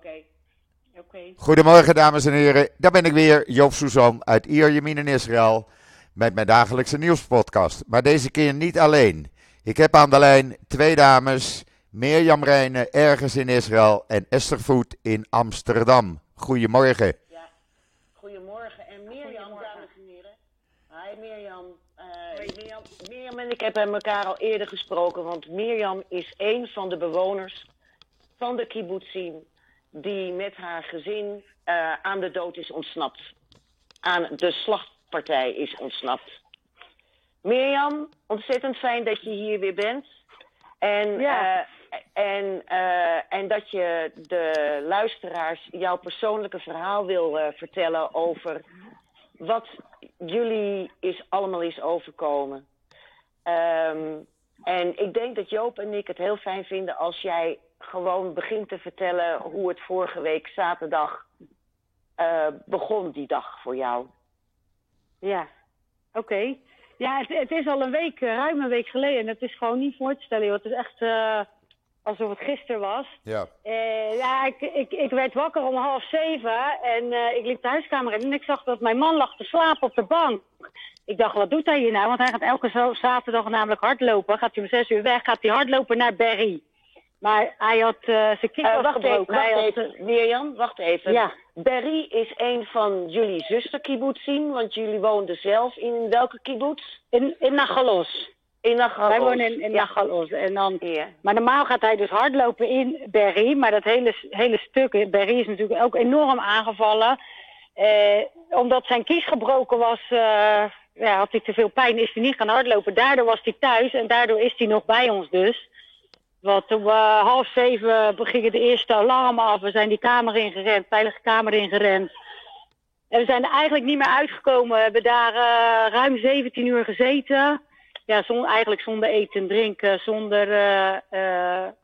Oké. Oké. Goedemorgen, dames en heren. Daar ben ik weer, Joop Suzan uit Ierjemien in Israël. Met mijn dagelijkse nieuwspodcast. Maar deze keer niet alleen. Ik heb aan de lijn twee dames. Mirjam Rijnen ergens in Israël en Esther Voet in Amsterdam. Goedemorgen. Ja. Goedemorgen. En Mirjam, dames en heren. Hi Mirjam. Eh, Mirjam. Mirjam en ik hebben elkaar al eerder gesproken, want Mirjam is een van de bewoners van de kibbutzim die met haar gezin eh, aan de dood is ontsnapt. Aan de slachtpartij is ontsnapt. Mirjam, ontzettend fijn dat je hier weer bent. En, Ja. eh, en, eh, en dat je de luisteraars jouw persoonlijke verhaal wil vertellen over wat jullie is, allemaal is overkomen. Ehm, en ik denk dat Joop en ik het heel fijn vinden als jij gewoon begint te vertellen hoe het vorige week zaterdag eh, begon, die dag voor jou. Ja, oké. Ja, het, het is al een week, eh, ruim een week geleden. Het is gewoon niet voor te stellen, joh. Het is echt eh, alsof het gisteren was. Ja. Eh, ja, ik, ik, ik werd wakker om half zeven en eh, ik liep de huiskamer in en ik zag dat mijn man lag te slapen op de bank. Ik dacht, wat doet hij hier nou? Want hij gaat elke zaterdag namelijk hardlopen. Gaat hij om zes uur weg, gaat hij hardlopen naar Berry. Maar hij had eh, zijn knie Eh, was wacht even, wacht had, even. Mirjam, wacht even. Ja. Berry is een van jullie zusterkibbutzim, want jullie woonden zelf in welke kibbutz? in, in Nagalos. In Nagalos. Wij wonen in, in ja. Nagalos. En dan, Ja. maar normaal gaat hij dus hardlopen in Berry. Maar dat hele, hele stuk, Berry is natuurlijk ook enorm aangevallen. Eh, omdat zijn kies gebroken was, eh, ja, had hij te veel pijn, is hij niet gaan hardlopen. Daardoor was hij thuis en daardoor is hij nog bij ons dus. Want om eh, half zeven gingen de eerste alarm af. We zijn die kamer ingerend, veilige kamer ingerend. En we zijn er eigenlijk niet meer uitgekomen. We hebben daar eh, ruim 17 uur gezeten. Ja, eigenlijk zonder eten en drinken, zonder eh,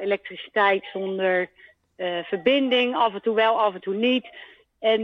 elektriciteit, zonder verbinding. Af en toe wel, af en toe niet. En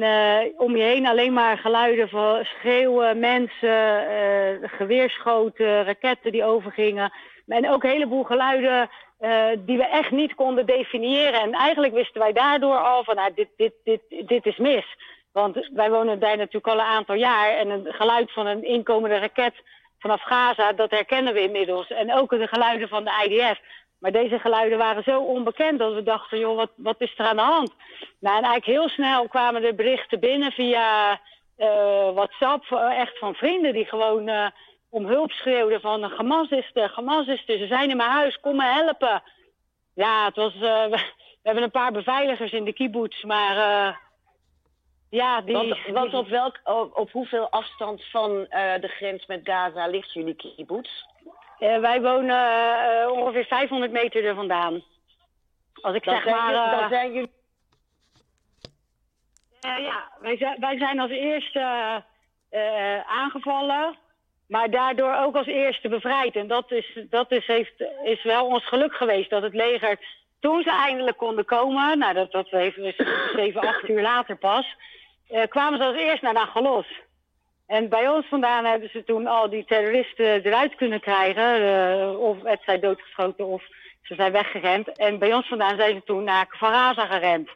om je heen alleen maar geluiden van schreeuwen, mensen, geweerschoten, raketten die overgingen. En ook een heleboel geluiden eh, die we echt niet konden definiëren. En eigenlijk wisten wij daardoor al van, nou, dit, dit, dit, dit is mis. Want wij wonen daar natuurlijk al een aantal jaar. En een geluid van een inkomende raket vanaf Gaza, dat herkennen we inmiddels. En ook de geluiden van de IDF. Maar deze geluiden waren zo onbekend dat we dachten, joh, wat, wat is er aan de hand? Nou, en eigenlijk heel snel kwamen de berichten binnen via eh, WhatsApp, eh, echt van vrienden die gewoon om hulp schreeuwden van Hamas is er, Hamas is er, ze zijn in mijn huis, kom me helpen. Ja, het was, eh, we, hebben een paar beveiligers in de kibbutz, maar eh, ja, die... Want, op, welk, op, op hoeveel afstand van eh, de grens met Gaza ligt jullie kibbutz? Wij wonen ongeveer 500 meter er vandaan. Als ik Dan zeg maar... dan zijn jullie... ja, wij zijn, wij zijn als eerste aangevallen, maar daardoor ook als eerste bevrijd. En dat, is, dat is, heeft, is wel ons geluk geweest, dat het leger, toen ze eindelijk konden komen, nou dat, dat even zeven, acht uur later pas, eh, kwamen ze als eerst naar Nagalos. En bij ons vandaan hebben ze toen al die terroristen eruit kunnen krijgen. eh, of het zijn doodgeschoten of ze zijn weggerend. En bij ons vandaan zijn ze toen naar Kfaraza gerend.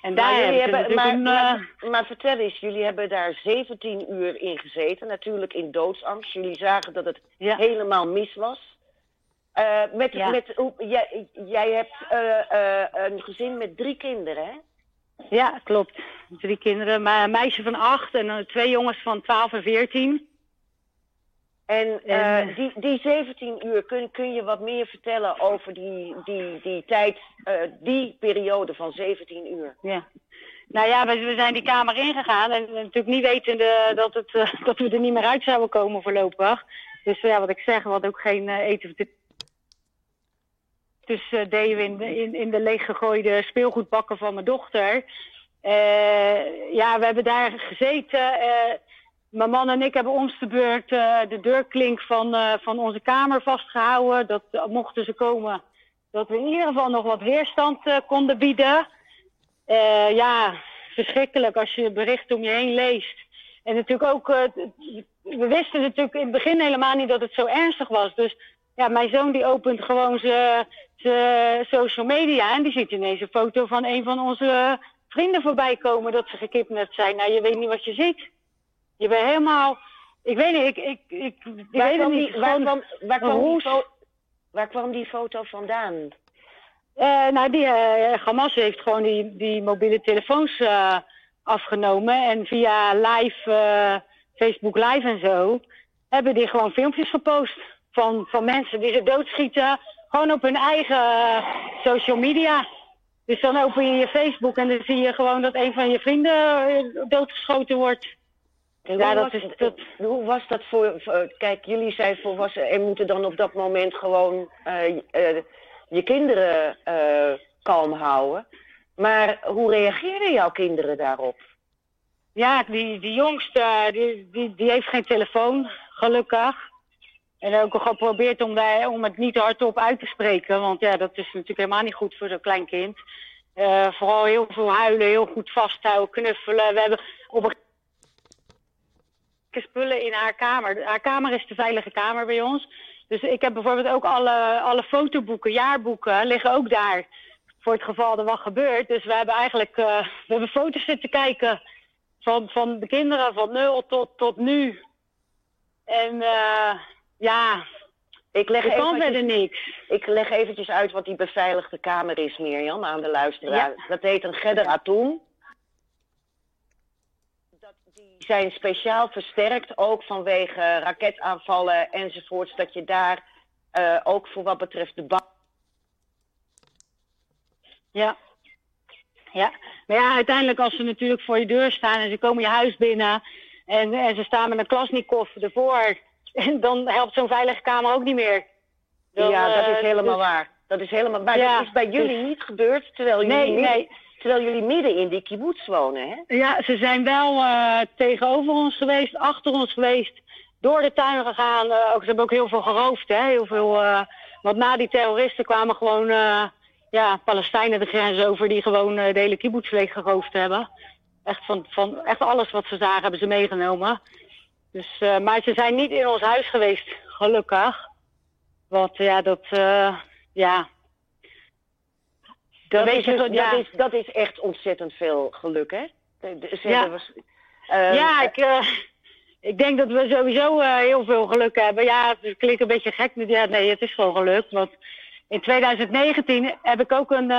En daar Maar, jullie hebben hebben, maar, natuurlijk een, maar, maar vertel eens, jullie hebben daar 17 uur in gezeten, natuurlijk in doodsangst. Jullie zagen dat het Ja. helemaal mis was. Eh, met, Ja. met, jij, jij hebt eh, eh, een gezin met drie kinderen, hè? Ja, klopt. Drie kinderen. Maar een meisje van acht en eh, twee jongens van 12 en 14. En eh, die, die 17 uur, kun, kun je wat meer vertellen over die, die, die tijd, eh, die periode van 17 uur? Ja. Nou ja, we, we zijn die kamer ingegaan en natuurlijk niet wetende dat, het, eh, dat we er niet meer uit zouden komen voorlopig. Dus ja, wat ik zeg, we hadden ook geen eten. Dus deden we in de, in, in de leeggegooide speelgoedbakken van mijn dochter. Ja, we hebben daar gezeten. Mijn man en ik hebben ons de beurt eh, de deurklink van, eh, van onze kamer vastgehouden. Dat eh, mochten ze komen, dat we in ieder geval nog wat weerstand konden bieden. Ja, verschrikkelijk als je berichten om je heen leest. En natuurlijk ook, we wisten natuurlijk in het begin helemaal niet dat het zo ernstig was. Dus ja, mijn zoon die opent gewoon zijn social media en die ziet ineens een foto van een van onze vrienden voorbij komen dat ze gekidnapt zijn. Nou, je weet niet wat je ziet. Je bent helemaal, ik weet niet, ik, ik, ik, ik Waar weet het niet. die, waar kwam, waar kwam die, roes. waar kwam die foto vandaan? Eh, nou, die eh, Hamas heeft gewoon die, die mobiele telefoons eh, afgenomen. En via live, Facebook Live en zo, hebben die gewoon filmpjes gepost. Van, van mensen die ze doodschieten. Gewoon op hun eigen social media. Dus dan open je je Facebook en dan zie je gewoon dat een van je vrienden doodgeschoten wordt. En Ja, hoe, dat was, is- dat- hoe was dat voor, Kijk, jullie zijn volwassen en moeten dan op dat moment gewoon eh, eh, je kinderen eh, kalm houden. Maar hoe reageerden jouw kinderen daarop? Ja, die, die jongste, die, die, die heeft geen telefoon, gelukkig. En ook al geprobeerd om, daar, om het niet hardop uit te spreken. Want ja, dat is natuurlijk helemaal niet goed voor zo'n klein kind. Vooral heel veel huilen, heel goed vasthouden, knuffelen. We hebben op een spullen in haar kamer. Haar kamer is de veilige kamer bij ons. Dus ik heb bijvoorbeeld ook alle, alle fotoboeken, jaarboeken, liggen ook daar. Voor het geval er wat gebeurt. Dus we hebben eigenlijk eh, we hebben foto's zitten kijken van, van de kinderen van nul tot, tot nu. En eh, ja, Ik leg, er kan eventjes, verder niks. ik leg eventjes uit wat die beveiligde kamer is, Mirjam, aan de luisteraar. Ja. Dat heet een Gedder Atoom. Dat, die zijn speciaal versterkt, ook vanwege raketaanvallen enzovoorts. Dat je daar eh, ook voor wat betreft de bouw... Ja. Ja, maar ja, uiteindelijk als ze natuurlijk voor je deur staan en ze komen je huis binnen en, en ze staan met een klasnikov ervoor, en dan helpt zo'n veilige kamer ook niet meer. Dan, ja, dat is eh, helemaal dus- waar. Dat is helemaal, maar Ja, dat is bij jullie dus- niet gebeurd, terwijl jullie, Nee, nee. Terwijl jullie midden in die kibbutz wonen, hè? Ja, ze zijn wel eh, tegenover ons geweest, achter ons geweest, door de tuin gegaan. eh, ook, ze hebben ook heel veel geroofd, hè? Heel veel, eh, want na die terroristen kwamen gewoon ja, Palestijnen de grens over die gewoon de hele kibbutz leeg geroofd hebben. Echt, van, van, echt alles wat ze zagen hebben ze meegenomen. Dus, maar ze zijn niet in ons huis geweest, gelukkig. Want ja, dat, ja. Dat, is, je, dat, ja. is, dat is echt ontzettend veel geluk, hè? De- Ja. was- eh, ja, ik, eh, ik denk dat we sowieso eh, heel veel geluk hebben. Ja, het klinkt een beetje gek. maar Ja, nee, het is gewoon geluk. Want in 2019 heb ik ook een,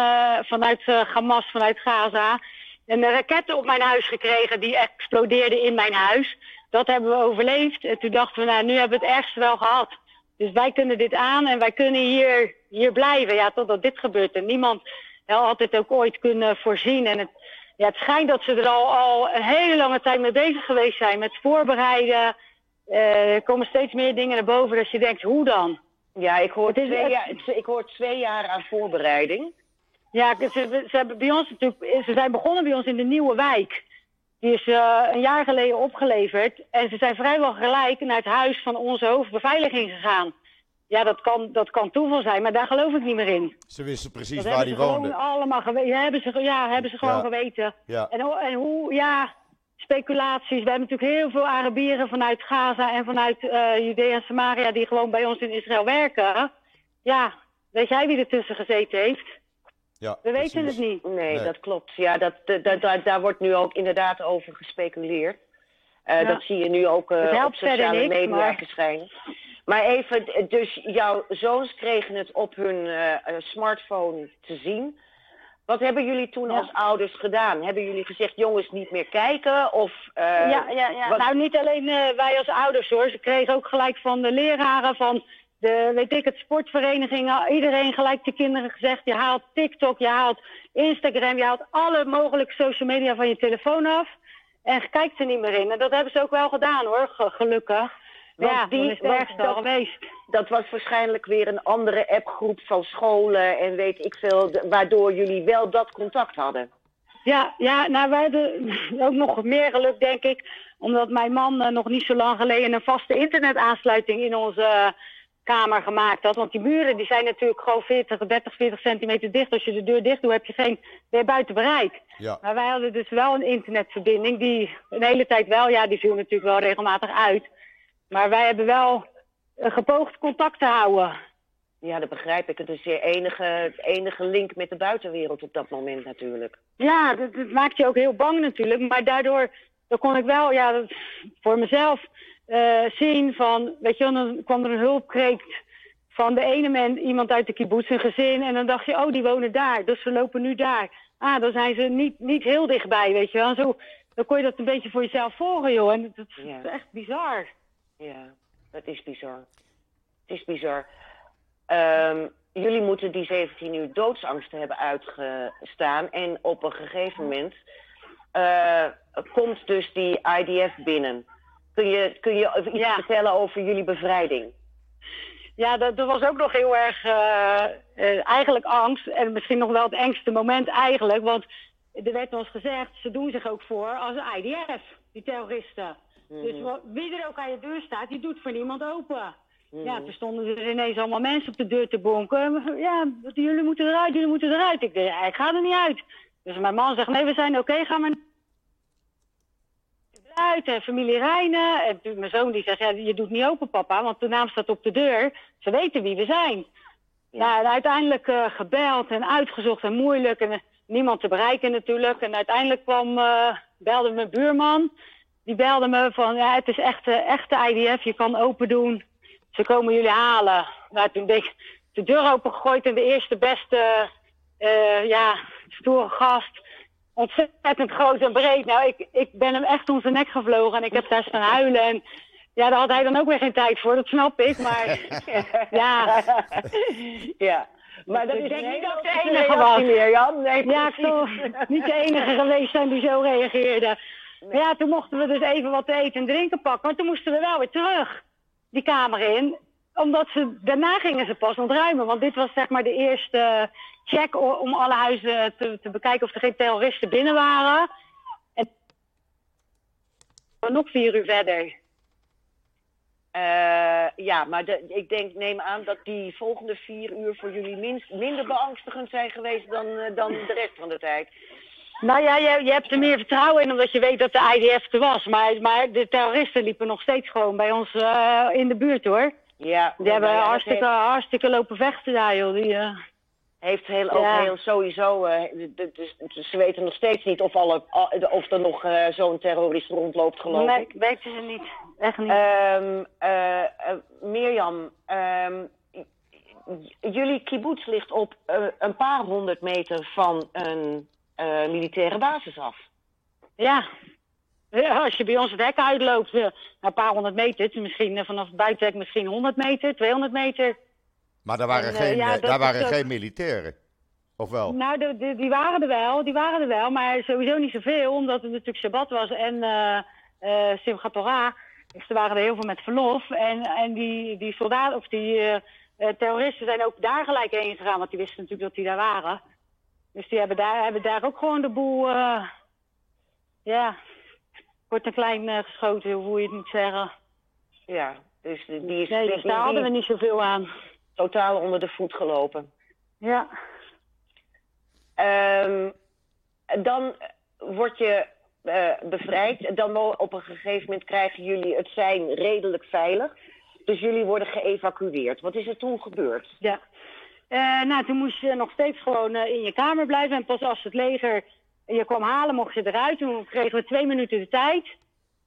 vanuit Hamas, vanuit Gaza, een raket op mijn huis gekregen die explodeerde in mijn huis. Dat hebben we overleefd. En toen dachten we, nou, nu hebben we het ergste wel gehad. Dus wij kunnen dit aan en wij kunnen hier, hier blijven. Ja, totdat dit gebeurt. En niemand had dit ook ooit kunnen voorzien. En het, ja, het schijnt dat ze er al, al een hele lange tijd mee bezig geweest zijn. Met voorbereiden. Eh, er komen steeds meer dingen naar boven. Dat je denkt, hoe dan? ja, ik hoor, is twee jaar, ik hoor twee jaar aan voorbereiding. Ja, ze, ze, hebben bij ons natuurlijk, ze zijn begonnen bij ons in de nieuwe wijk. Die is eh, een jaar geleden opgeleverd. En ze zijn vrijwel gelijk naar het huis van onze hoofdbeveiliging gegaan. Ja, dat kan, dat kan toeval zijn, maar daar geloof ik niet meer in. Ze wisten precies Dat waar hij ze woonde. gewoon allemaal geweten. Ja, hebben ze, ja, hebben ze gewoon Ja. geweten. Ja. En, en hoe, ja, speculaties. We hebben natuurlijk heel veel Arabieren vanuit Gaza en vanuit eh Judea en Samaria die gewoon bij ons in Israël werken. Ja, weet jij wie ertussen gezeten heeft? Ja, We weten precies. het niet. Nee, Nee. dat klopt. Ja, dat, dat, dat- daar- daar wordt nu ook inderdaad over gespeculeerd. Eh, Ja. Dat zie je nu ook eh, Het op sociale niks, media maar- verschijnen. Maar even, d- dus jouw zoons kregen het op hun eh, eh, smartphone te zien. Wat hebben jullie toen Ja. als ouders gedaan? Hebben jullie gezegd, jongens, niet meer kijken? Of, eh, ja, ja, ja. wat- Nou, niet alleen eh, wij als ouders hoor. Ze kregen ook gelijk van de leraren, van de, weet ik het, sportverenigingen. Iedereen gelijk de kinderen gezegd, je haalt TikTok, je haalt Instagram, je haalt alle mogelijke social media van je telefoon af. En kijkt er niet meer in. En dat hebben ze ook wel gedaan hoor, ge- gelukkig. Want ja, die- is al dat- geweest. Dat was waarschijnlijk weer een andere appgroep van scholen en weet ik veel, waardoor jullie wel dat contact hadden. Ja, ja, nou wij hebben ook nog meer geluk, denk ik. Omdat mijn man eh, nog niet zo lang geleden een vaste internetaansluiting in onze eh, kamer gemaakt had. Want die muren die zijn natuurlijk gewoon 40, 30, 40 centimeter dicht. Als je de deur dicht doet, heb je geen weer buiten bereik. Ja. Maar wij hadden dus wel een internetverbinding die een hele tijd wel, ja, die viel natuurlijk wel regelmatig uit. Maar wij hebben wel eh, gepoogd contact te houden. Ja, dat begrijp ik. Het is je enige, enige link met de buitenwereld op dat moment natuurlijk. Ja, dat, dat maakt je ook heel bang natuurlijk. Maar daardoor dan kon ik wel ja, dat, voor mezelf uh, zien van... Weet je wel, dan kwam er een hulpkreet van de ene man, iemand uit de kibbutz, een gezin. En dan dacht je, oh, die wonen daar. Dus ze lopen nu daar. Ah, dan zijn ze niet, niet heel dichtbij, weet je wel. zo, dan kon je dat een beetje voor jezelf volgen, joh. En dat, is echt bizar. Ja, dat is bizar. Het is bizar. Um, jullie moeten die 17 uur doodsangsten hebben uitgestaan. En op een gegeven moment uh, komt dus die IDF binnen. Kun je, kun je iets vertellen over jullie bevrijding? Ja, dat, dat, was ook nog heel erg uh, uh, eigenlijk angst. En misschien nog wel het engste moment eigenlijk. Want er werd ons gezegd, ze doen zich ook voor als IDF, die terroristen. Mm Dus wie er ook aan je deur staat, die doet voor niemand open. Mm Ja, toen stonden er ineens allemaal mensen op de deur te bonken. Ja, jullie moeten eruit, jullie moeten eruit. Ik dacht, ik ga er niet uit. Dus mijn man zegt, nee, we zijn oké, okay, ga maar uit. En familie Rijnen. En toen mijn zoon die zegt, ja, je doet niet open papa, want de naam staat op de deur. Ze weten wie we zijn. Ja, nou, en uiteindelijk uh, gebeld en uitgezocht en moeilijk. En uh, niemand te bereiken natuurlijk. En uiteindelijk kwam, uh, belde mijn buurman. Die belde me van, ja, het is echt echte IDF, je kan open doen. Ze komen jullie halen. Nou, toen ben ik de deur opengegooid en de eerste beste, ja, stoere gast ontzettend groot en breed. Nou, ik, ik ben hem echt om zijn nek gevlogen en ik heb daar staan huilen. En ja, daar had hij dan ook weer geen tijd voor, dat snap ik. Maar ja. ja. Maar dat is niet dat de enige was. Mirjam. Nee, ja, ik zal niet de enige geweest zijn die zo reageerde. Ja, toen mochten we dus even wat te eten en drinken pakken. Maar toen moesten we wel weer terug die kamer in. Omdat ze, daarna gingen ze pas ontruimen. Want dit was zeg maar de eerste check om alle huizen te, te bekijken of er geen terroristen binnen waren. En nog vier uur verder. Uh, ja, maar ik denk, neem aan dat die volgende vier uur voor jullie minder beangstigend zijn geweest dan, uh, dan de rest van de tijd. Nou ja, je, je hebt er meer vertrouwen in omdat je weet dat de IDF er was. Maar, maar de terroristen liepen nog steeds gewoon bij ons uh, in de buurt hoor. Ja. Die hebben ja, hartstikke, heeft... hartstikke lopen vechten daar joh. Die, heeft heel, ook heel sowieso, uh, dus, ze weten nog steeds niet of, alle, of er nog zo'n terrorist rondloopt geloof nee, ik. Nee, weten ze niet. Echt niet. Um, uh, Mirjam, um, jullie kibbutz ligt op een paar honderd meter van een militaire basis af. Ja. ja. Als je bij ons het hek uitloopt, een paar honderd meter, misschien vanaf het buitenhek misschien 100 meter, 200 meter. Maar daar waren, en, geen, ja, daar waren geen militairen. Of wel? Nou, de, de, die waren er wel, die waren er wel, maar sowieso niet zoveel, omdat het natuurlijk Shabbat was en uh, uh, Simchat Torah. Dus er waren er heel veel met verlof. En, en die, die soldaten, of die uh, terroristen zijn ook daar gelijk heen gegaan, want die wisten natuurlijk dat die daar waren. Dus die hebben daar, hebben daar ook gewoon de boel, ja, kort en klein geschoten, hoe je het niet zeggen. Ja, dus die is... Nee, dus daar hadden we niet zoveel aan totaal onder de voet gelopen. Ja. Um, dan word je uh, bevrijd. Dan op een gegeven moment krijgen jullie het zijn redelijk veilig. Dus jullie worden geëvacueerd. Wat is er toen gebeurd? Ja. Uh, nou, toen moest je nog steeds gewoon uh, in je kamer blijven. En pas als het leger je kwam halen, mocht je eruit. Toen kregen we twee minuten de tijd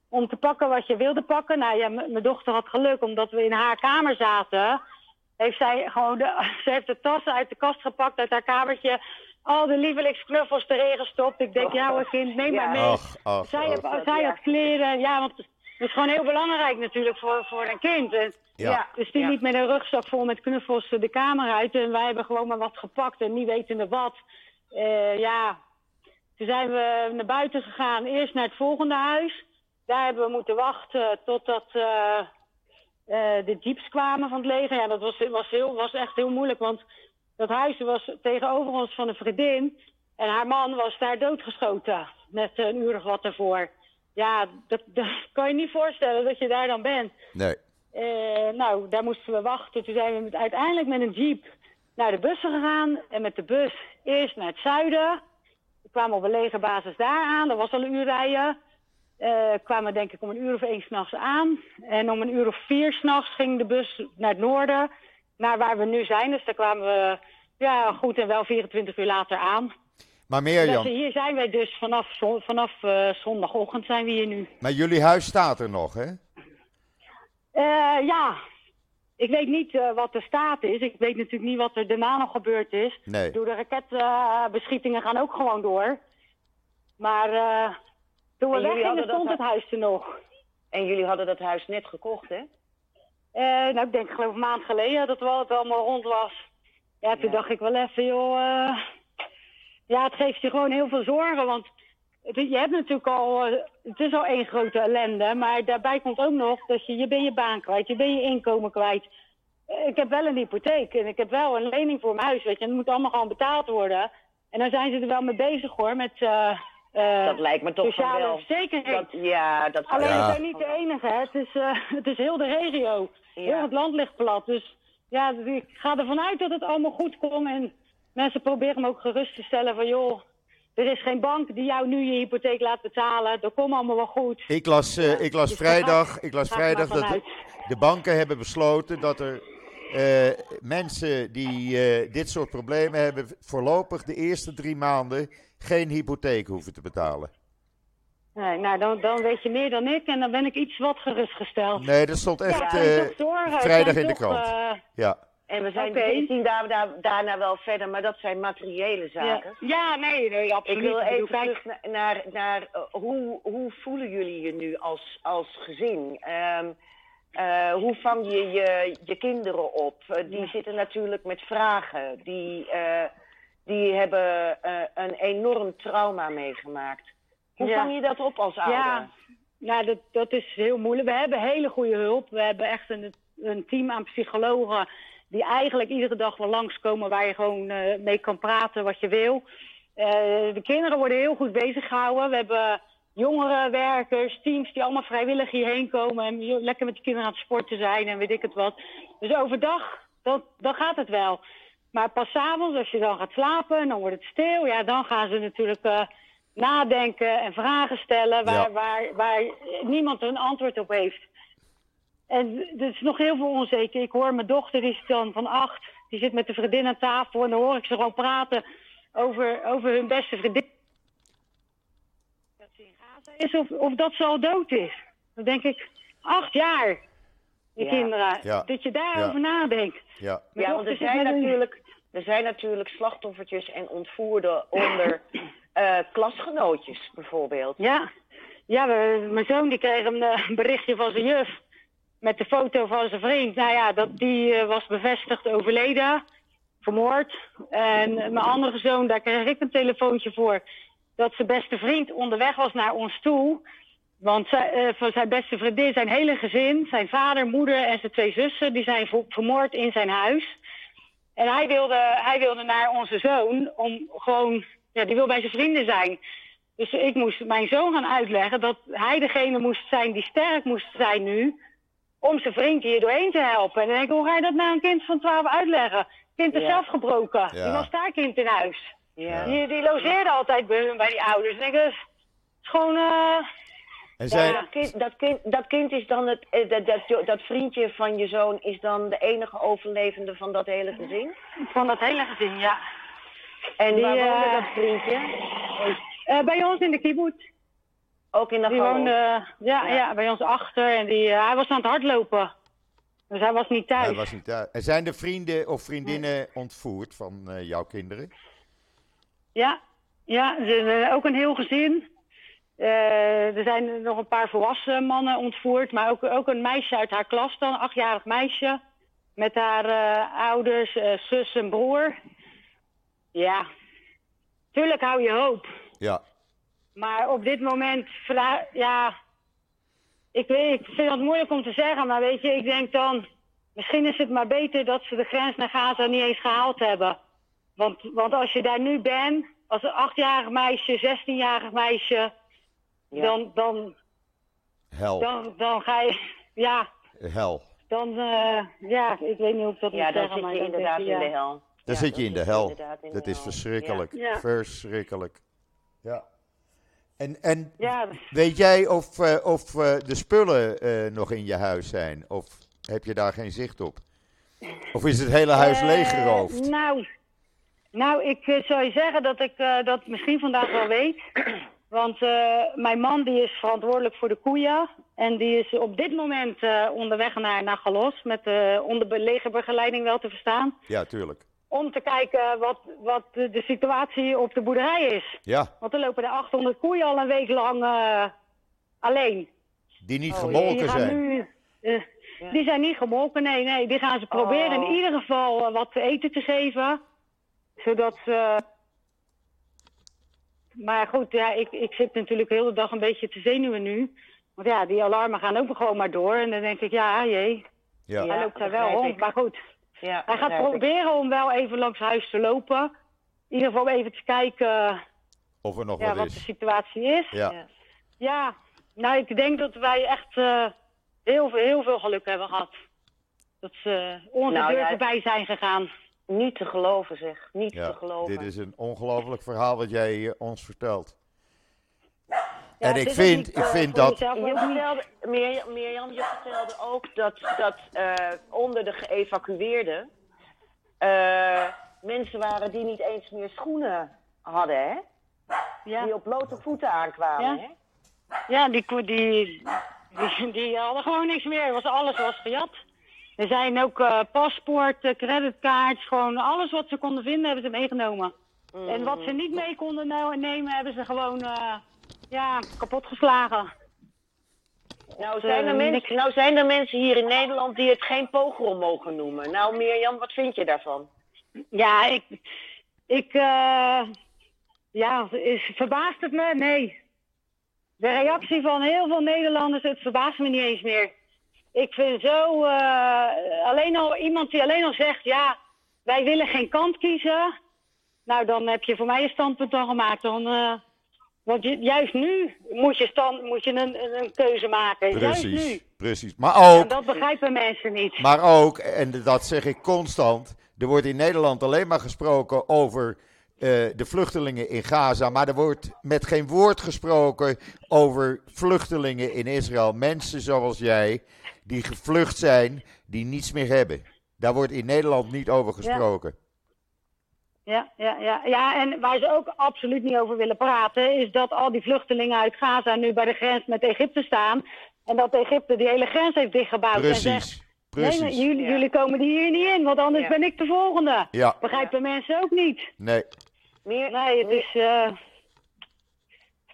om te pakken wat je wilde pakken. Nou ja, mijn dochter had geluk omdat we in haar kamer zaten heeft zij gewoon de, ze heeft de tassen uit de kast gepakt, uit haar kamertje. Al de lievelingsknuffels erin gestopt. Ik denk, ja hoor kind, neem maar mee. zij, och, zij had kleren, ja, want het is gewoon heel belangrijk natuurlijk voor, voor een kind. En, ja. Dus die liep met een rugzak vol met knuffels de kamer uit. En wij hebben gewoon maar wat gepakt en niet wetende wat. Uh, ja, toen zijn we naar buiten gegaan. Eerst naar het volgende huis. Daar hebben we moeten wachten totdat... Uh, uh, de jeeps kwamen van het leger. Ja, dat was, was, heel, was echt heel moeilijk, want dat huis was tegenover ons van een vriendin. En haar man was daar doodgeschoten, net een uur of wat ervoor. Ja, dat, dat kan je niet voorstellen dat je daar dan bent. Nee. Uh, nou, daar moesten we wachten. Toen zijn we met, uiteindelijk met een jeep naar de bussen gegaan. En met de bus eerst naar het zuiden. We kwamen op een legerbasis daar aan. Dat was al een uur rijden. Uh, kwamen denk ik om een uur of één s'nachts aan. En om een uur of vier s'nachts ging de bus naar het noorden, naar waar we nu zijn. Dus daar kwamen we ja, goed en wel 24 uur later aan. Maar Mirjam, Dus hier zijn wij dus vanaf, vanaf eh, zondagochtend zijn we hier nu. maar jullie huis staat er nog, hè? Eh, ja, ik weet niet eh, wat de staat is. Ik weet natuurlijk niet wat er daarna nog gebeurd is. Nee. Door de raketbeschietingen gaan ook gewoon door. Maar eh, toen we weggingen stond het huis er nog. En jullie hadden dat huis net gekocht, hè? Eh, nou, ik denk geloof een maand geleden dat het allemaal rond was. Ja, toen Ja. dacht ik wel even, joh... eh, ja, het geeft je gewoon heel veel zorgen, want... Je hebt natuurlijk al, eh, het is al één grote ellende, maar daarbij komt ook nog dat je, je bent je baan kwijt, je bent je inkomen kwijt. Eh, Ik heb wel een hypotheek en ik heb wel een lening voor mijn huis, weet je. En het moet allemaal gewoon betaald worden. En dan zijn ze er wel mee bezig hoor, met eh, eh, Dat lijkt me toch sociale wel. zekerheid. Dat, ja, dat Alleen Ja. we zijn niet de enige, hè. Het is, eh, het is heel de regio. Heel het land ligt plat. Dus ja, ik ga ervan uit dat het allemaal goed komt. En mensen proberen me ook gerust te stellen van... joh, er is geen bank die jou nu je hypotheek laat betalen. Dat komt allemaal wel goed. Ik las, eh, ik las Dus vrijdag, ik las vrijdag dat de, banken hebben besloten dat er eh, mensen die eh, dit soort problemen hebben, voorlopig de eerste drie maanden geen hypotheek hoeven te betalen. Nee, nou, dan, dan weet je meer dan ik en dan ben ik iets wat gerustgesteld. Nee, dat stond ja, echt toch het vrijdag in de krant. ja. En we zijn, zien daar, daar, daarna wel verder, maar dat zijn materiële zaken. ja, nee, nee, Ik absoluut. wil bedoel, even terug na- naar, naar eh, hoe, hoe voelen jullie je nu als, als gezin? Eh, hoe vang je je, je kinderen op? Eh, die zitten natuurlijk met vragen. Die, die hebben een enorm trauma meegemaakt. Hoe Ja. vang je dat op als ouder? Ja, nou, dat, dat is heel moeilijk. We hebben hele goede hulp. We hebben echt een, een team aan psychologen die eigenlijk iedere dag wel langskomen waar je gewoon eh, mee kan praten wat je wil. Eh, de kinderen worden heel goed bezig gehouden. We hebben jongere werkers, teams die allemaal vrijwillig hierheen komen en lekker met de kinderen aan het sporten zijn en weet ik het wat. Dus overdag, dan, dan gaat het wel. Maar pas 's avonds, als je dan gaat slapen en dan wordt het stil, ja, dan gaan ze natuurlijk eh, nadenken en vragen stellen waar, Ja. waar, waar niemand een antwoord op heeft. En er is nog heel veel onzeker. Ik hoor mijn dochter, die is dan van acht, die zit met de vriendin aan tafel en dan hoor ik ze gewoon praten over, over hun beste vriendin. Dat ze in Gaza is of, of dat ze al dood is. Dan denk ik, acht jaar, die Ja. kinderen, Ja. dat je daarover nadenkt. Ja. Mijn Ja, want er zijn, natuurlijk, er zijn natuurlijk slachtoffertjes en ontvoerden onder eh, klasgenootjes bijvoorbeeld. Ja, ja we- mijn zoon die kreeg een eh, berichtje van zijn juf met de foto van zijn vriend. Nou ja, dat, die eh, was bevestigd overleden, vermoord. En mijn andere zoon, daar kreeg ik een telefoontje voor dat zijn beste vriend onderweg was naar ons toe. Want eh, van zijn beste vriendin, zijn hele gezin, zijn vader, moeder en zijn twee zussen, die zijn ver- vermoord in zijn huis. En hij wilde, hij wilde naar onze zoon om gewoon, ja, die wil bij zijn vrienden zijn. Dus ik moest mijn zoon gaan uitleggen dat hij degene moest zijn die sterk moest zijn nu. Om zijn vriend hier doorheen te helpen. En dan denk ik, hoe ga je dat nou een kind van 12 uitleggen? Het kind is Ja. zelf gebroken. Ja. Die was daar kind in huis. Ja. Die, die logeerde altijd bij, hun, bij die ouders. En ik, dus, het is gewoon, eh, En Ja, zijn, dat, kind, dat, kind, dat kind is dan het, eh, dat, dat, dat vriendje van je zoon is dan de enige overlevende van dat hele gezin? van dat hele gezin, ja. En Die, waar woonde eh, dat vriendje? Eh, bij ons in de kibbutz. Ook in de Die woonde ja, Ja. ja. bij ons achter. En die, eh, hij was aan het hardlopen. Dus hij was niet thuis. hij was niet thuis. En zijn er vrienden of vriendinnen ontvoerd van eh, jouw kinderen? Ja, ja ze, eh, ook een heel gezin. Eh, er zijn nog een paar volwassen mannen ontvoerd, maar ook, ook een meisje uit haar klas dan, een achtjarig meisje. Met haar eh, ouders, eh, zus en broer. Ja, tuurlijk hou je hoop. Ja. Maar op dit moment, ja, ik, weet, ik vind het moeilijk om te zeggen, maar weet je, ik denk dan, misschien is het maar beter dat ze de grens naar Gaza niet eens gehaald hebben. Want, want als je daar nu bent, als een achtjarig meisje, zestienjarig meisje, Ja. dan, dan, Hel. dan, dan ga je, ja, Hel. dan, eh, ja, ik weet niet hoe ik dat Ja, moet dan zeggen, zit maar je inderdaad denk in je, de hel. Dan Ja, zit je in de zit hel. Dat is hel. verschrikkelijk. Ja. Verschrikkelijk. Ja. En, en Ja, weet jij of, eh, of eh, de spullen eh, nog in je huis zijn? Of heb je daar geen zicht op? Of is het hele huis leeggeroofd? Nou, nou, ik zou je zeggen dat ik dat misschien vandaag wel weet. Want mijn man die is verantwoordelijk voor de koeien. En die is op dit moment onderweg naar, naar Galos. Met onder be- legerbegeleiding wel te verstaan. Ja, tuurlijk. Om te kijken wat, wat de, de situatie op de boerderij is. Ja, Want er lopen er 800 koeien al een week lang eh, alleen. die niet Oh, gemolken die gaan zijn. nu... eh, Die zijn niet gemolken, nee, nee. Die gaan ze proberen Oh. in ieder geval eh, wat te eten te geven. Zodat ze... Maar goed, ja, ik, ik zit natuurlijk de hele dag een beetje te zenuwen nu. Want ja, die alarmen gaan ook gewoon maar door. En dan denk ik, ja, jee, Ja. Ja. hij loopt daar wel rond. Maar goed, Ja, hij gaat ik. proberen om wel even langs huis te lopen. In ieder geval even te kijken Of er nog ja, wat wat de situatie is. Ja. Ja. Nou, ik denk dat wij echt eh, heel, veel, heel veel geluk hebben gehad. Dat ze onze Nou, deur ja. voorbij zijn gegaan. Niet te geloven, zeg. Niet te Ja, geloven. dit is een ongelooflijk verhaal wat jij eh, ons vertelt. Ja, en ik vind, ik eh, vind dat. Je vertelde, Mirjam, Mirjam, je vertelde ook dat, dat eh, onder de geëvacueerden eh, mensen waren die niet eens meer schoenen hadden, hè? Ja, Die op blote voeten aankwamen, Ja. hè? ja die, die, die, die hadden gewoon niks meer. Was, alles was gejat. Er zijn ook eh paspoorten, creditcards, gewoon alles wat ze konden vinden hebben ze meegenomen. En wat ze niet mee konden nemen hebben ze gewoon eh, ja, kapot geslagen. Nou eh, zijn, er mensen, nou zijn er mensen hier in Nederland die het geen pogrom mogen noemen. Nou Mirjam, wat vind je daarvan? Ja, ik. ik eh, ja, is, verbaast het me? Nee. De reactie van heel veel Nederlanders, het verbaast me niet eens meer. Ik vind zo. eh, alleen al iemand die alleen al zegt: ja, wij willen geen kant kiezen. Nou, dan heb je voor mij een standpunt al gemaakt. Dan, eh, want juist nu moet je, stand, moet je een, een, keuze maken. Juist nu. Precies, precies. Maar En ook, dat begrijpen mensen niet. maar ook, en dat zeg ik constant, er wordt in Nederland alleen maar gesproken over eh, de vluchtelingen in Gaza, maar er wordt met geen woord gesproken over vluchtelingen in Israël. Mensen zoals jij, die gevlucht zijn, die niets meer hebben. Daar wordt in Nederland niet over gesproken. Ja, ja, ja, ja, en waar ze ook absoluut niet over willen praten, is dat al die vluchtelingen uit Gaza nu bij de grens met Egypte staan. En dat Egypte die hele grens heeft dichtgebouwd. En zegt, Precies, nee, precies. jullie, Ja. jullie komen hier niet in, want anders Ja. ben ik de volgende. Ja, Begrijpen mensen ook niet. nee. Meer, Nee, het is... eh,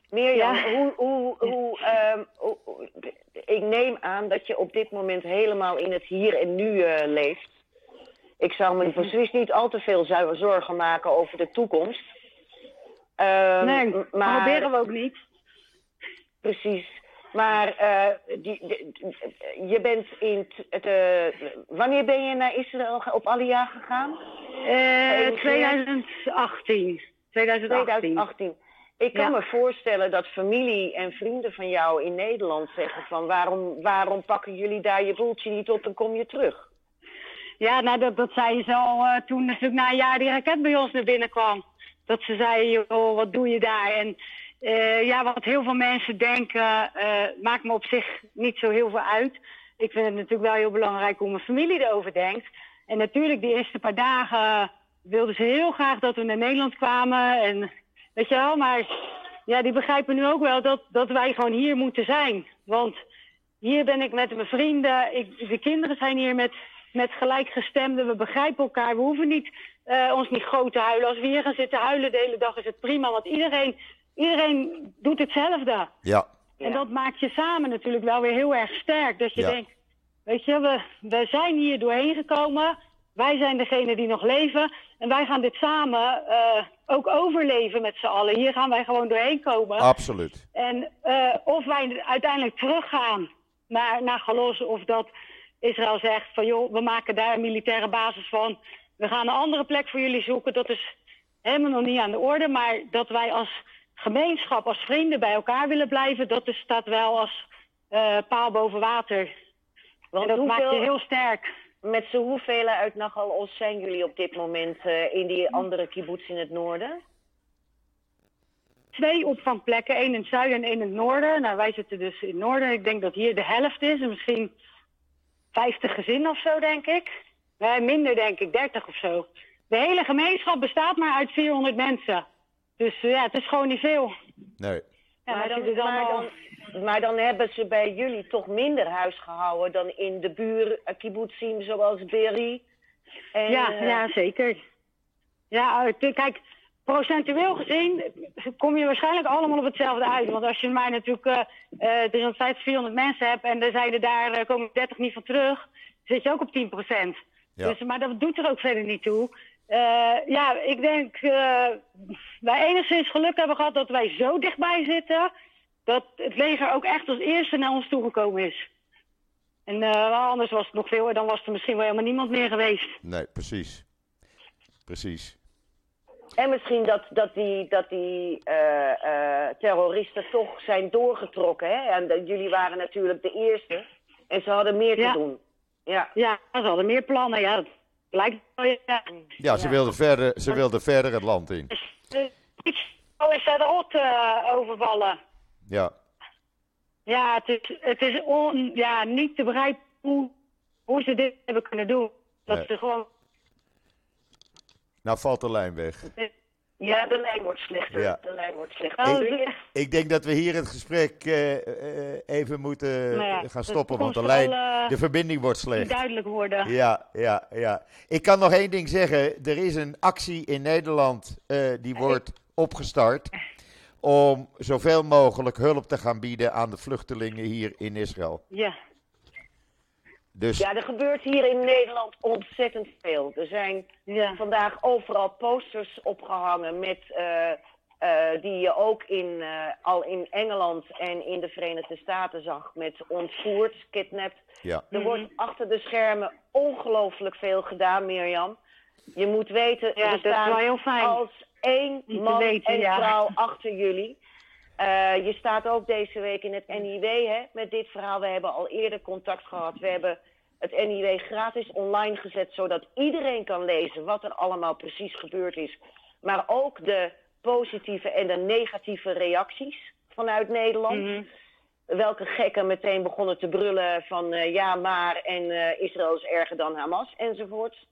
Mirjam, Ja. hoe, hoe, hoe, ehm, hoe- hoe- ik neem aan dat je op dit moment helemaal in het hier en nu eh, leeft. Ik zou me precies niet al te veel zorgen maken over de toekomst. Ehm, nee, maar proberen we ook niet. precies. Maar eh, die, die- je bent in het, eh, wanneer ben je naar Israël op Aliyah gegaan? Eh Even 2018. 2018. 2018. Ik kan Ja. me voorstellen dat familie en vrienden van jou in Nederland zeggen van waarom, waarom pakken jullie daar je boeltje niet op en kom je terug? Ja, nou, dat, dat zei ze al eh, toen natuurlijk na een jaar die raket bij ons naar binnen kwam. Dat ze zei, joh, wat doe je daar? En eh, ja, wat heel veel mensen denken, eh, maakt me op zich niet zo heel veel uit. Ik vind het natuurlijk wel heel belangrijk hoe mijn familie erover denkt. En natuurlijk, die eerste paar dagen wilden ze heel graag dat we naar Nederland kwamen. En weet je wel, maar ja, die begrijpen nu ook wel dat, dat wij gewoon hier moeten zijn. Want hier ben ik met mijn vrienden. Ik, de kinderen zijn hier met, met gelijkgestemden. We begrijpen elkaar. We hoeven niet, eh, ons niet groot te huilen. Als we hier gaan zitten huilen de hele dag is het prima. Want iedereen, iedereen doet hetzelfde. Ja, En dat maakt je samen natuurlijk wel weer heel erg sterk. Dat je Ja. denkt, weet je, we, we zijn hier doorheen gekomen. Wij zijn degene die nog leven. En wij gaan dit samen eh, ook overleven met z'n allen. Hier gaan wij gewoon doorheen komen. absoluut. En eh, of wij uiteindelijk teruggaan naar, naar Galos of dat Israël zegt van joh, we maken daar een militaire basis van. We gaan een andere plek voor jullie zoeken. Dat is helemaal nog niet aan de orde. Maar dat wij als gemeenschap, als vrienden bij elkaar willen blijven, dat is, staat wel als eh, paal boven water. Want en dat maakt hoeveel, je heel sterk. met z'n hoeveel uit Nagalos zijn jullie op dit moment eh, in die andere kibbutz in het noorden? Twee opvangplekken, één in het zuiden en één in het noorden. Nou, wij zitten dus in het noorden. Ik denk dat hier de helft is. En misschien 50 gezinnen of zo, denk ik. Nee, minder denk ik, 30 of zo. De hele gemeenschap bestaat maar uit 400 mensen. Dus ja, het is gewoon niet veel. Nee. Ja, maar, dan, dan maar, al- dan, maar dan hebben ze bij jullie toch minder huis gehouden dan in de buur eh, kibbutzim zoals Beri. En, Ja, eh, ja, zeker. Ja, kijk, procentueel gezien kom je waarschijnlijk allemaal op hetzelfde uit. Want als je maar natuurlijk eh 350, 400 mensen hebt en er zijn er daar eh, komen 30 niet van terug, zit je ook op 10 Ja. Dus, maar dat doet er ook verder niet toe. Eh, ja, ik denk eh wij enigszins geluk hebben gehad dat wij zo dichtbij zitten dat het leger ook echt als eerste naar ons toegekomen is. En anders was het nog veel, dan was er misschien wel helemaal niemand meer geweest. Nee, precies. Precies. En misschien dat, dat die, dat die eh, eh, terroristen toch zijn doorgetrokken. Hè? En dat- jullie waren natuurlijk de eerste. En ze hadden meer Ja. te doen. Ja. Ja, ze hadden meer plannen, ja. Dat lijkt wel, ja. Ja, ze wilden verder, ze wilden verder het land in. Oh, is daar de rot eh, overvallen? Ja. Ja, het is, het is on, ja, niet te begrijpen hoe, hoe ze dit hebben kunnen doen. Dat Nee. ze gewoon... Nou valt de lijn weg. ja, de lijn wordt slechter. Ja. De lijn wordt slechter. Oh, Ik- ja. Ik denk dat we hier het gesprek eh, eh, even moeten Nou ja, gaan stoppen, want de, lijn, eh, de verbinding wordt slecht. duidelijk worden. Ja, ja, ja. Ik kan nog één ding zeggen. Er is een actie in Nederland die wordt opgestart om zoveel mogelijk hulp te gaan bieden aan de vluchtelingen hier in Israël. Ja, Dus Ja, er gebeurt hier in Nederland ontzettend veel. Er zijn ja. vandaag overal posters opgehangen met, eh, eh, die je ook in, eh, al in Engeland en in de Verenigde Staten zag met ontvoerd, kidnapped. ja, Er wordt achter de schermen ongelooflijk veel gedaan, Mirjam. Je moet weten, Ja, er dat is staan wel heel fijn als één man weten, en ja. vrouw achter jullie. Eh, je staat ook deze week in het NIW hè, met dit verhaal. We hebben al eerder contact gehad. We hebben het NIW gratis online gezet, zodat iedereen kan lezen wat er allemaal precies gebeurd is. Maar ook de positieve en de negatieve reacties vanuit Nederland Mhm. welke gekken meteen begonnen te brullen van eh, ja maar en eh, Israël is erger dan Hamas enzovoort.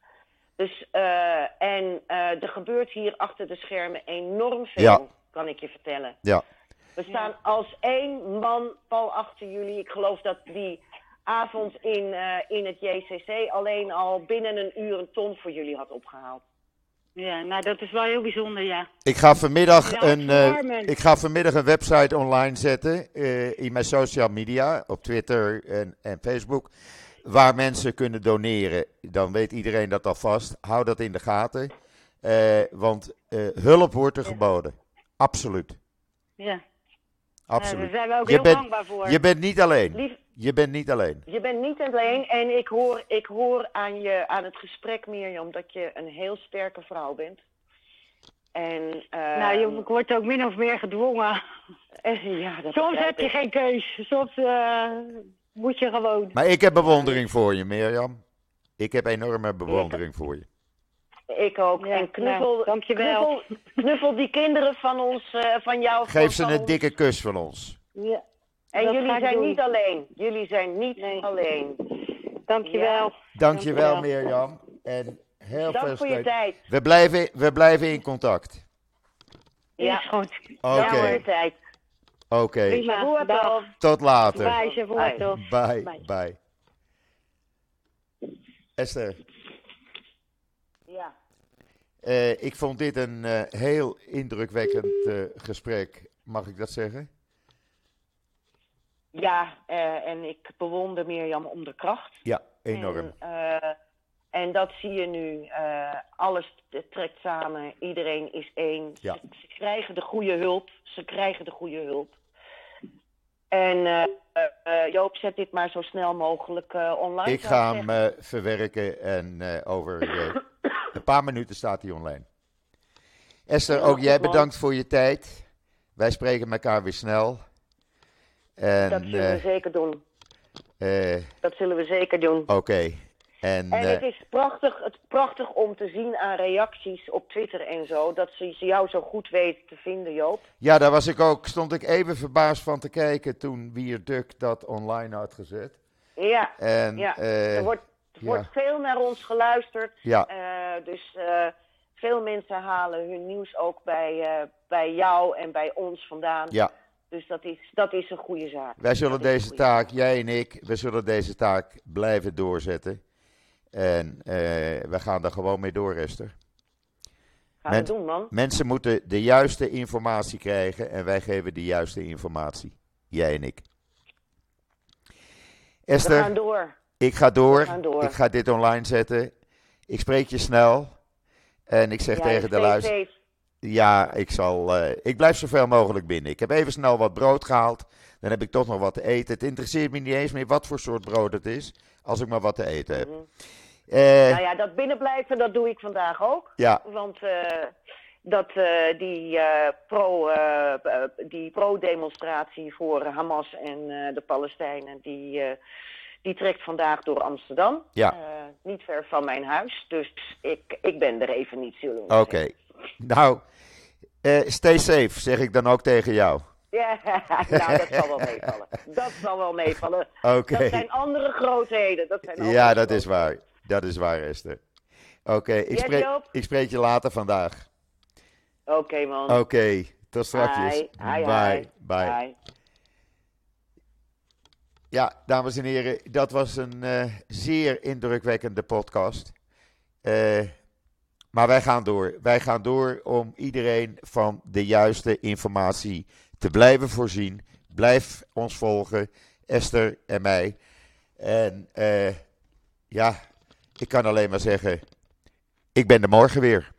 Dus eh, en eh, er gebeurt hier achter de schermen enorm veel, Ja. kan ik je vertellen. ja. We staan als één man pal achter jullie. Ik geloof dat die avond in, eh, in het JCC alleen al binnen een uur een ton voor jullie had opgehaald. ja, nou dat is wel heel bijzonder, ja. Ik ga vanmiddag Ja, een, eh, ik ga vanmiddag een website online zetten eh, in mijn social media, op Twitter en, en Facebook, waar mensen kunnen doneren. Dan weet iedereen dat alvast. Hou dat in de gaten, Eh, want eh, hulp wordt er geboden. Absoluut. Ja, Absoluut. daar zijn we ook je, heel bent, dankbaar voor. je bent niet alleen. Lief, Je bent niet alleen. Je bent niet alleen en ik hoor, ik hoor aan, je, aan het gesprek, Mirjam, dat je een heel sterke vrouw bent. En, eh, nou, je wordt ook min of meer gedwongen. eh, ja, dat Soms heb je ik. geen keus. Soms eh, moet je gewoon. Maar ik heb bewondering voor je, Mirjam. Ik heb enorme bewondering voor je. Ik ook. Ja, en knuffel, nou, dankjewel. Knuffel, knuffel die kinderen van ons, eh, van jou. Geef van- ze van een ons. dikke kus van ons. Ja, En dat jullie zijn doen. niet alleen. Jullie zijn niet Nee. alleen. dankjewel. Dankjewel, Dankjewel. Mirjam. En heel Dank veel voor je tijd. We blijven, we blijven in contact. Ja. Is goed. Oké, Dank voor je tijd. oké. Tot later. Bye, tov. Bye, Bye. bye. Esther, Ja. eh, ik vond dit een eh, heel indrukwekkend eh, gesprek. Mag ik dat zeggen? Ja, eh, en ik bewonder Mirjam om de kracht. Ja, enorm. En, eh, en dat zie je nu. Eh, alles trekt samen. Iedereen is één. Ja. Ze, ze krijgen de goede hulp. Ze krijgen de goede hulp. En Joop, zet dit maar zo snel mogelijk online. Ik ga hem verwerken en over een paar minuten staat hij online. Esther, ook jij bedankt voor je tijd. Wij spreken elkaar weer snel. En, Dat zullen we eh, zeker doen. eh, Dat zullen we zeker doen. Oké. En, En eh, het is prachtig, het prachtig om te zien aan reacties op Twitter en zo. Dat ze jou zo goed weten te vinden, Joop. ja, daar was ik ook, stond ik even verbaasd van te kijken toen Wier Duk dat online had gezet. Ja, En ja. er, wordt, Er wordt veel naar ons geluisterd. Ja. Uh, dus uh, veel mensen halen hun nieuws ook bij, uh, bij jou en bij ons vandaan. Ja. Dus dat is, dat is een goede zaak. Wij zullen deze taak, zaak. jij en ik, we zullen deze taak blijven doorzetten. En we gaan er gewoon mee door, Esther. Gaan Men, we doen, man. Mensen moeten de juiste informatie krijgen en wij geven de juiste informatie. Jij en ik. Esther, we gaan door. Ik ga door. Ik ga dit online zetten. Ik spreek je snel. En ik zeg ja, tegen de luisteraar. Ja, ik, zal, uh, ik blijf zoveel mogelijk binnen. Ik heb even snel wat brood gehaald. Dan heb ik toch nog wat te eten. Het interesseert me niet eens meer wat voor soort brood het is. Als ik maar wat te eten heb. Mm uh, nou ja, dat binnenblijven, dat doe ik vandaag ook. Ja. Want uh, dat, die, pro, die pro-demonstratie voor Hamas en de Palestijnen, die die trekt vandaag door Amsterdam. Ja. Uh, niet ver van mijn huis. Dus ik, ik ben er even niet, zullen Oké. Okay. Nou, uh, stay safe, zeg ik dan ook tegen jou. Ja, nou, dat zal wel meevallen. Dat zal wel meevallen. Oké. Okay. Dat zijn andere grootheden. Dat zijn ja, dat is waar. Dat is waar, Esther. Oké, okay, ik, spreek, ik spreek je later vandaag. Oké, man. Oké, tot straks. Bye. Bye. Bye. Ja, dames en heren, dat was een uh, zeer indrukwekkende podcast. Uh, maar wij gaan door. Wij gaan door om iedereen van de juiste informatie te blijven voorzien. Blijf ons volgen, Esther en mij. En uh, ja, ik kan alleen maar zeggen, ik ben er morgen weer.